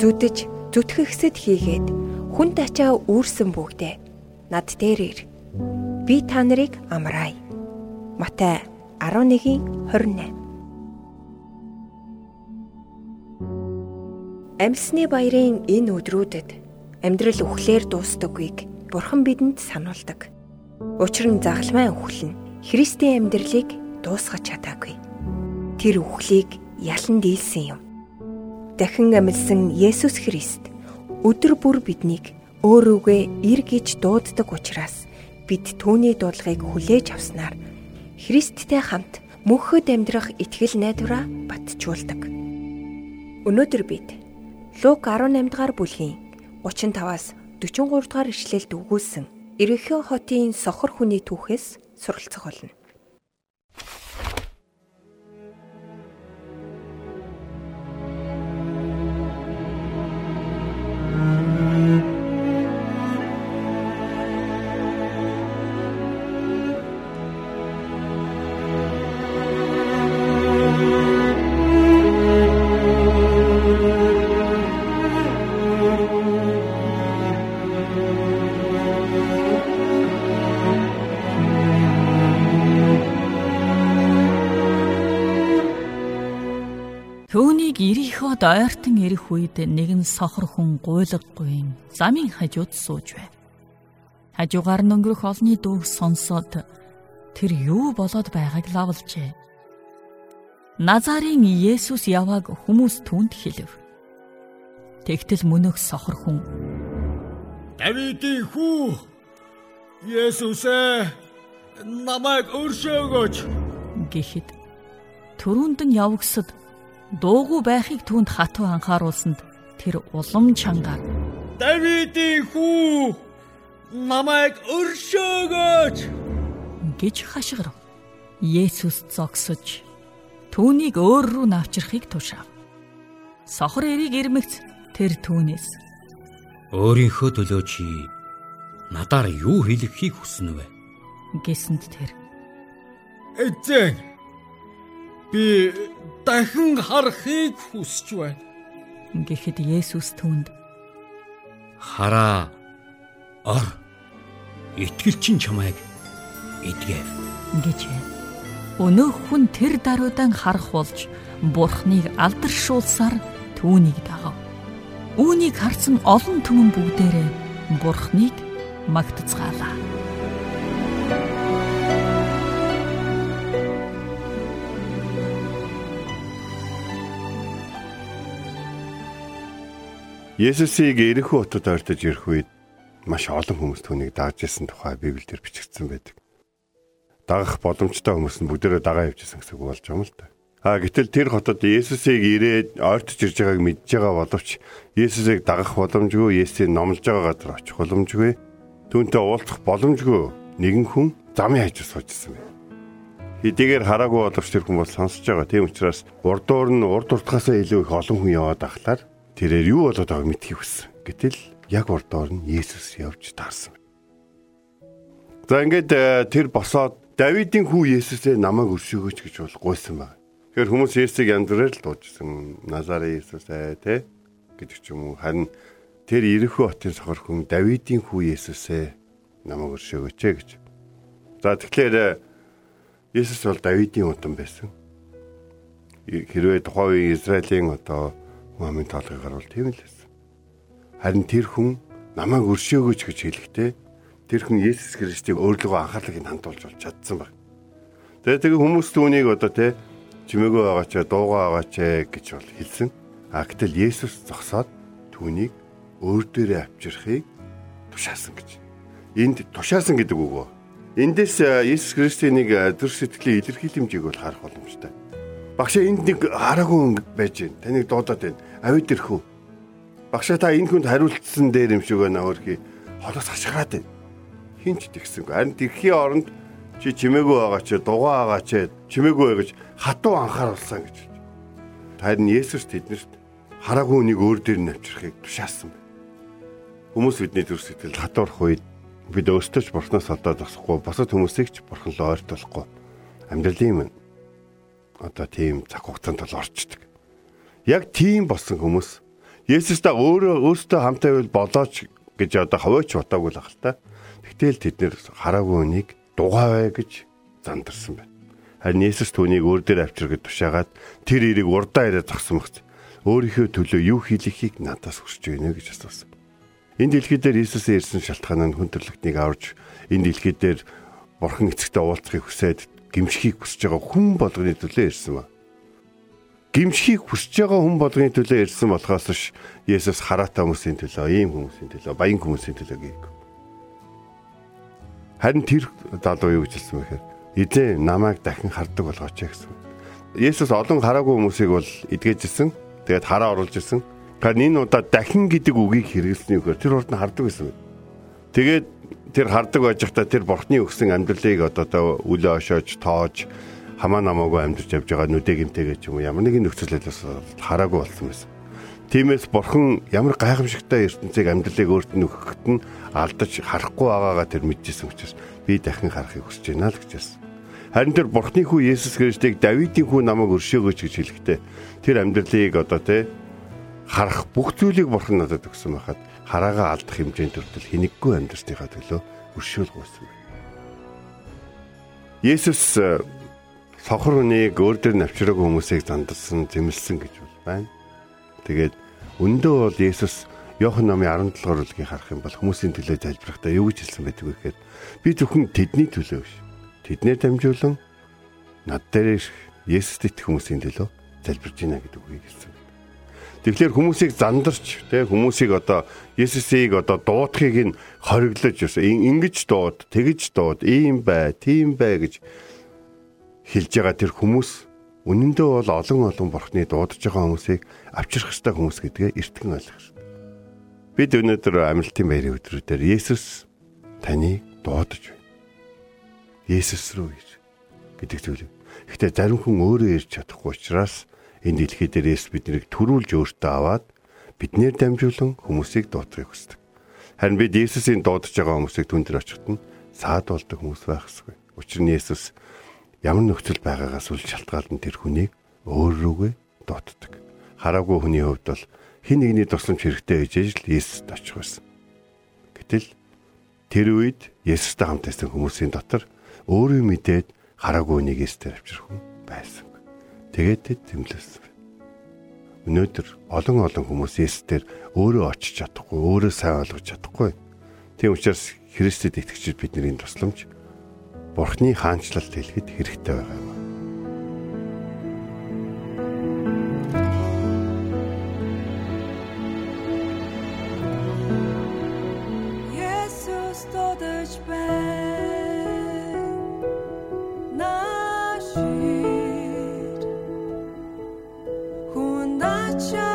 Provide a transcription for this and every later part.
зүдэж зүтгэгсэд хийгээд хүн тачаа үүрсэн бүгдээ над дээр ир. Би та нарыг амраая. Матай 11:28 Амьсны баярын энэ өдрүүдэд амьдрал үхлээр дуустдаггүйг Бурхан бидэнд сануулдаг. Учир нь загалмай үхэл нь Христийн амьдралыг дуусгаж чадаагүй. Тэр үхлийг ялан дийлсэн юм. Дахин амьдсан Есүс Христ өдөр бүр биднийг өөрөөгөө ир гэж дууддаг учраас бид түүний дуудлагыг хүлээж авснаар Христтэй хамт мөнхөд амьдрах итгэл найдвараа батжуулдаг. Өнөөдөр бид Лук 18 дугаар бүлгийн 35-аас 43 дугаар ишлэлд өгүүлсэн Ерөнхий хотын сохор хүний түүхээс суралцах болно. Өрөөд ойртон ирэх үед нэгэн сохор хүн гуйлгагүй замын хажууд сууж байв. Хажуугаар нь өнгөрөх олны дууг сонсоод тэр юу болоод байгааг лавлжээ. Назарын Есүс явааг хүмүүс түнд хэлв. Тэгтэл мөнөх сохор хүн Давидын хүү Есүс ээ намайг өршөөгөөч гэхэд нь явгсад дуугүй байхыг түүнд хатуу анхааруулсанд тэр улам чангаар Давидын хүү намайг өршөөгөөч гэж хашгирав. Есүс зогсож түүнийг өөр рүү навчрахыг тушаав. Сохор эрийг ирмэгц тэр түүнээс өөрийнхөө төлөө чи надаар юу хэлэхийг хүснэ вэ? гэсэнд тэр Эзэн би дахин харахыг хүсэж байна. Гэхдээ Есүс түүнд хараа ор итгэл чин чамайг эдгэв гэж өнөөх хүн тэр даруйдан харах болж бурхныг алдаршуулсаар түүнийг дагав. Үүнийг харсан олон түмэн бүгдээрээ бурхныг магтацгаалаа. Есүсийг Иерихон хотод ойртож ирэх үед маш олон хүмүүс түүнийг дагж исэн тухай Библиэлд бичигдсэн байдаг. Дагах боломжтой хүмүүс нь бүгдээрээ дагаа явжсэн гэсэн үг болж байгаа юм л да. А гэтэл тэр хотод Есүсийг ирээд ойртож ирж байгааг мэдж байгаа боловч Есүсийг дагах боломжгүй, Есүсийг номлож байгаа газар очих боломжгүй, түүнтэй уулзах боломжгүй нэгэн хүн замын хажуу суужсэн байна. Хэдийгээр хараагүй боловч тэр хүн бол сонсож байгаа. Тийм учраас урдуур нь урд уртгаасаа илүү их олон хүн яваад ахлаар тэрээр юу болоод байгааг мэдхийг хүссэн. Гэтэл яг урдоор нь Есүс явж таарсан. За ингээд э, тэр босоод Давидын хүү Есүсээ намайг өршөөгөөч гэж бол гуйсан байна. Тэгэхээр хүмүүс Есүсийг янз бүрээр л дуужсан. Назарын Есүс ээ тэ гэдэг ч юм уу. Харин тэр Иерихон хотын сохор хүн Давидын хүү Есүсээ намайг өршөөгөөч гэж. За тэгэхээр э, Есүс бол Давидын удам байсан. Хэрвээ тухайн Израилийн одоо Мамын толгойгоор бол тийм л байсан. Харин тэр хүн намайг өршөөгөөч гэж хэлэхдээ тэр хүн Есүс Христийг өөрлөгөө анхаарлыг хандуулж болж чадсан баг. Тэгээ тэгээ хүмүүс түүнийг одоо те чимээгөө байгаач дуугаа байгаач гэж бол хэлсэн. А гэтэл Есүс зогсоод түүнийг өөр дээрээ авчирхийг тушаасан гэж. Энд тушаасан гэдэг үг үү? Эндээс Есүс Христийн нэг төр сэтгэлийн илэрхийлэмжийг бол харах боломжтой. Багшаа энд нэг хараагүй байж байна. Таныг дуудаад байна авид ирэх үү? Багшаа та энэ хүнд хариултсан дээр юм шиг байна өөрхий. Холоос хашгираад байна. Хинч тэгсэнгүй. Харин тэрхийн оронд чи чимээгүй байгаа чи дугаа байгаа чи чимээгүй гэж хатуу анхааруулсан гэж. Харин Есүс тэднэрт хараагүй үнийг өөр дээр нь авчрахыг тушаасан байна. Хүмүүс бидний төр сэтгэл хатуурах үед бид өөрсдөө ч бурхнаас алдаад зогсохгүй босод хүмүүсийг ч бурхан руу ойртуулахгүй амьдралын юм. Одоо тийм цаг хугацаанд бол орчдөг. Яг тийм болсон хүмүүс Есүстэй өөрөө өөртөө хамтаа байвал болооч гэж одоо хаваач бодоогүй л ахalta. Тэгтэл тэд нэр хараагүй үнийг дугаавэ гэж зандарсан байна. Харин Есүс түүнийг өөр дээр авчиргад тушаагаад тэр ирийг урдаа ирээд зогсон багц. Өөрийнхөө төлөө юу хийлэхийг надаас хүсэж байна гэж асуусан. Энэ дэлхий дээр Иесусийн ирсэн шалтгаан нь хүн төрлөختнийг аварж энэ дэлхий дээр бурхан эцэгтэй уулзахыг хүсээд гимшихийг хүсэж байгаа хүн болгоны төлөө ирсэн ба. Гимшихийг хүсэж байгаа хүн болгоны төлөө ирсэн болохоос ш Есүс хараатай хүмүүсийн төлөө, ийм хүмүүсийн төлөө, баян хүмүүсийн төлөө гээв. Харин тэр залуу юу гэж хэлсэн бэ гэхээр эзэн намайг дахин хардаг болгооч гэсэн. Есүс олон хараагүй хүмүүсийг бол эдгэжсэн. Тэгээд хараа оруулж ирсэн. Тэгэхээр энэ удаа дахин гэдэг үгийг хэрэглэсний үгээр тэр урд нь хардаг байсан. Тэгээд тэр хардаг байж хата тэр бурхны өгсөн амьдралыг одоо үлээ ошоож тоож хамаа намаагүй амьдарч явж байгаа нүдэ гимтэй гэж юм ямар нэгэн нөхцөл байдлаас хараагүй болсон байсан. Тиймээс бурхан ямар гайхамшигтай ертөнцийг амьдралыг өөрт нь өгөхөд нь алдаж харахгүй байгаагаа тэр мэдчихсэн учраас би дахин харахыг хүсэж байна л гэж байсан. Харин тэр бурхны хүү Есүс Христийг Давидын хүү намайг өршөөгөөч гэж хэлэхдээ тэр амьдралыг одоо те харах бүх зүйлийг бурхан надад өгсөн байхад хараагаа алдах хэмжээнд хүртэл хинэггүй амьдрсныхаа төлөө өршөөлгөөсөн. Есүс сохор хүнийг өөр дөр навчраагүй хүмүүсийг зандалсан, зэмлсэн гэж байна. Тэгээд өндөө бол Есүс Йохан номын 17 дугаар бүлгийг харах юм бол хүмүүсийн төлөө залбирахдаа юу гэж хэлсэн байдаг вэ гэхээр би зөвхөн тэдний төлөө биш тэднэр дамжуулан над дээр Есүст итгэх хүмүүсийн төлөө залбирж байна гэдэг үгийг хэлсэн. Тэгэхээр хүмүүсийг зандарч те хүмүүсийг одоо Есүсийг одоо дуудахыг нь хориглож ингэж дууд, тэгж дууд, ийм бай, тийм бай гэж хэлж байгаа тэр хүмүүс үнэндээ бол олон олон бурхны дуудаж байгаа хүмүүсийг авчрах ёстой хүмүүс гэдгээ эртгэн ойлгох. Бид өнөөдөр амралтын баярын өдрүүдээр Есүс таныг дуудаж Есүс рүү ир гэдэг зүйл. Гэхдээ зарим хүн өөрөө ирж чадахгүй учраас энэ дэлхий дээр Есүс биднийг төрүүлж өөртөө аваад биднээр дамжуулан хүмүүсийг дуудахыг хүсдэг. Харин бид Есүсийн дуудаж байгаа хүмүүсийг түн дээр очиход нь саад болдог хүмүүс байх ёсгүй. Учир нь Есүс ямар нөхцөл байгаагаас үл шалтгаалan тэр хүнийг өөр рүүгээ дууддаг. Хараагүй хүний хувьд бол хин нэгний тусламж хэрэгтэй гэж л Есүст очих байсан. Гэтэл тэр үед Есүстэй хамт байсан хүмүүсийн дотор өөрөө мэдээд хараагүй нэг эстер авчрах хүн байсан. Тэгээд тэд тэмлэсэн. Өнөөдөр олон олон хүмүүс эстер өөрөө очиж чадахгүй, өөрөө сайн ойлгож чадахгүй. Тийм учраас Христэд итгэгчид бидний тусламж Бурхны хаанчлалд хэлэхэд хэрэгтэй байгаа юм. Наш хүн дача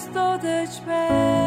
دستادش به